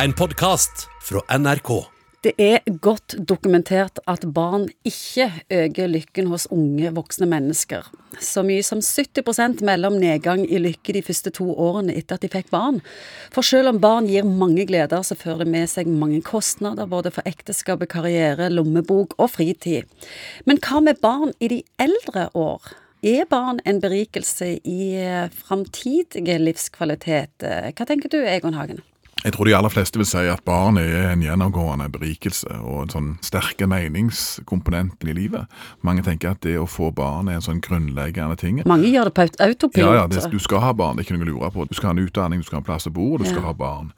En podkast fra NRK. Det er godt dokumentert at barn ikke øker lykken hos unge voksne mennesker. Så mye som 70 mellom om nedgang i lykke de første to årene etter at de fikk barn. For selv om barn gir mange gleder, så fører det med seg mange kostnader, både for ekteskap, karriere, lommebok og fritid. Men hva med barn i de eldre år? Er barn en berikelse i framtidig livskvalitet? Hva tenker du, Egon Hagen? Jeg tror de aller fleste vil si at barn er en gjennomgående berikelse og en sånn sterke meningskomponent i livet. Mange tenker at det å få barn er en sånn grunnleggende ting. Mange gjør det på autopilot. Ja, ja, det, Du skal ha barn, det er ikke noe å lure på. Du skal ha en utdanning, du skal ha en plass å bo, og du skal ha barn.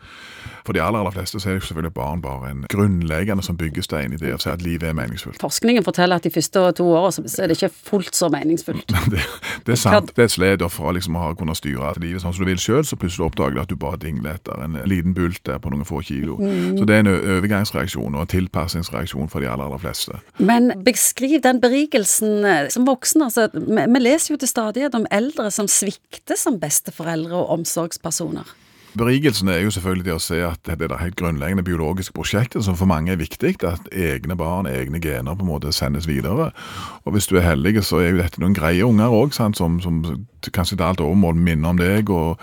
For de aller, aller fleste så er jo selvfølgelig barn bare en grunnleggende som byggestein i det å si at livet er meningsfullt. Forskningen forteller at de første to årene så er det ikke fullt så meningsfullt. det, det, er sant. Det er et sled fra liksom å kunne styre livet sånn som du vil sjøl, så plutselig oppdager du at du bare dingler etter en liten bult der på noen få kilo. Mm. Så det er en overgangsreaksjon og en tilpassingsreaksjon for de aller, aller fleste. Men beskriv den berikelsen eh, som voksen. Altså, vi, vi leser jo til stadighet om eldre som svikter som besteforeldre og omsorgspersoner. Berikelsen er jo selvfølgelig det å se at det er det helt grunnleggende biologiske prosjektet som for mange er viktig, at egne barn, egne gener på en måte sendes videre. Og hvis du er heldig, så er jo dette noen greie unger òg, som, som kanskje til alt overmål minner om deg. Og,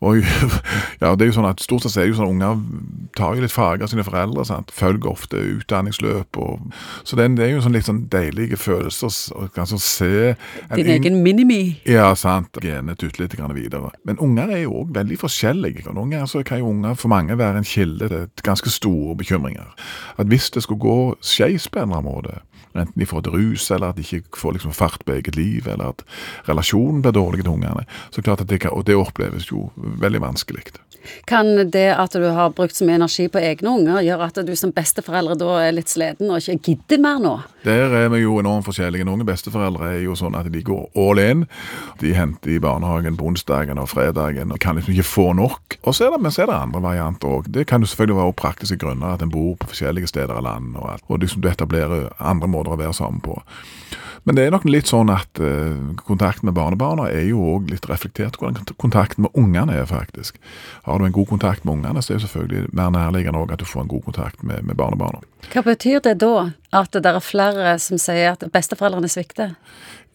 og, ja, det er jo sånn at Stort sett er det jo sånn at unger tar jo litt farge av sine foreldre. Sant? Følger ofte utdanningsløp. Og, så det, det er jo sånn litt sånn deilige følelser å kanskje se Din egen minimi. Ja, sant. Genet tuter litt videre. Men unger er jo òg veldig forskjellige. og Noen ganger så kan jo unger for mange være en kilde til ganske store bekymringer. At hvis det skulle gå skeis på en eller annen måte, enten de får et rus, eller at de ikke får liksom fart på eget liv, eller at relasjonen blir dårlig til ungene, så klart at det kan, og det oppleves jo veldig vanskelig. Kan det at du har brukt så mye energi på egne unger, gjøre at du som besteforeldre da er litt sliten og ikke gidder mer nå? Der er vi jo enormt forskjellige. Noen besteforeldre er jo sånn at de går all in. De henter i barnehagen på onsdagen og fredagen og kan liksom ikke få nok. Og så er det, men så er det andre varianter òg. Det kan jo selvfølgelig være praktiske grunner, at en bor på forskjellige steder i landet, og, og liksom du etablerer andre måter å være sammen på. Men det er nok litt sånn at uh, kontakten med barnebarna er jo òg litt reflektert hvordan kontakten med ungene er, faktisk. Har du en god kontakt med ungene, så er det selvfølgelig mer nærliggende òg at du får en god kontakt med, med barnebarna. Hva betyr det da, at det er flere som sier at besteforeldrene svikter?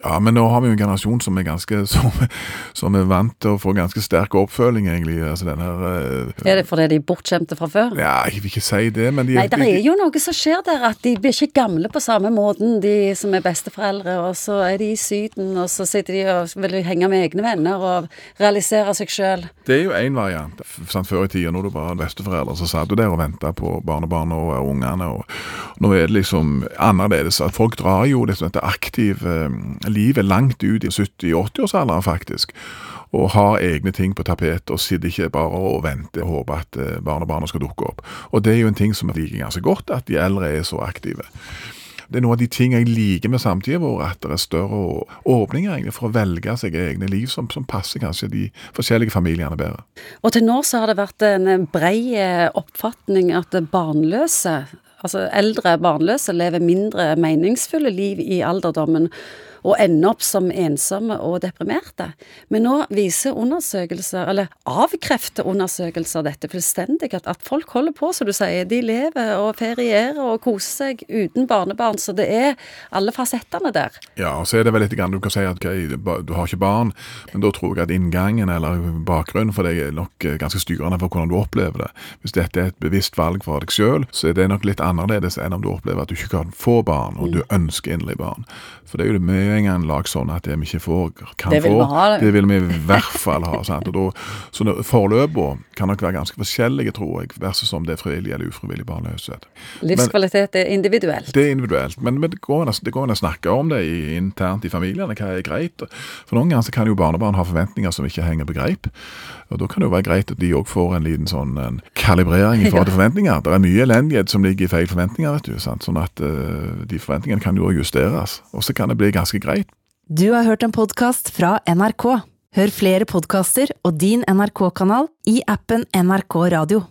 Ja, men nå har vi jo en generasjon som er ganske som, som er vant til å få ganske sterk oppfølging, egentlig. Altså den her uh, Er det fordi de er bortskjemte fra før? Ja, jeg vil ikke si det, men de Nei, det er jo noe som skjer der, at de blir ikke gamle på samme måten, de som er besteforeldre, og så er de i Syden, og så sitter de og vil henge med egne venner og realisere seg sjøl. Det er jo én variant. Sant? Før i tida, når du var besteforeldre, så satt du der og venta på barnebarna og ungene, og nå er det liksom annerledes. At folk drar jo liksom dette aktive livet langt ut i 70-80-årsalderen, faktisk. Og har egne ting på tapetet og sitter ikke bare og venter og håper at barnebarna skal dukke opp. Og det er jo en ting som liker ganske godt, at de eldre er så aktive. Det er noe av de ting jeg liker med samtida vår, at det er større åpninger egentlig for å velge seg egne liv som, som passer kanskje de forskjellige familiene bedre. Og til nå så har det vært en brei oppfatning at barnløse, altså eldre barnløse, lever mindre meningsfulle liv i alderdommen og ender opp som ensomme og deprimerte. Men nå viser undersøkelser, eller avkrefter undersøkelser dette fullstendig, at, at folk holder på, som du sier. De lever og ferierer og koser seg uten barnebarn, så det er alle fasettene der. Ja, og så er det vel litt grann du kan si at okay, du har ikke barn, men da tror jeg at inngangen eller bakgrunnen for deg er nok ganske styrende for hvordan du opplever det. Hvis dette er et bevisst valg for deg sjøl, så er det nok litt annerledes enn om du opplever at du ikke kan få barn, og du ønsker inderlig barn. For det er jo det mye en gang lag sånn at det vi ikke får, kan det vil få, vi ha, det. det vil vi i hvert fall ha. sant? Og da, så Forløpene kan nok være ganske forskjellige, tror jeg, versus om det er frivillig eller ufrivillig barnløshet. Livskvalitet er individuelt. Det er individuelt, men, men det går an å snakke om det i, internt i familiene, hva er greit. For noen ganger så kan jo barnebarn ha forventninger som ikke henger på greip. Og Da kan det jo være greit at de òg får en liten sånn en kalibrering i forhold til forventninger. Det er mye elendighet som ligger i feil forventninger, vet du. Sant? Sånn at uh, de forventningene kan jo justeres. Og så kan det bli ganske greit. Du har hørt en podkast fra NRK. Hør flere podkaster og din NRK-kanal i appen NRK Radio.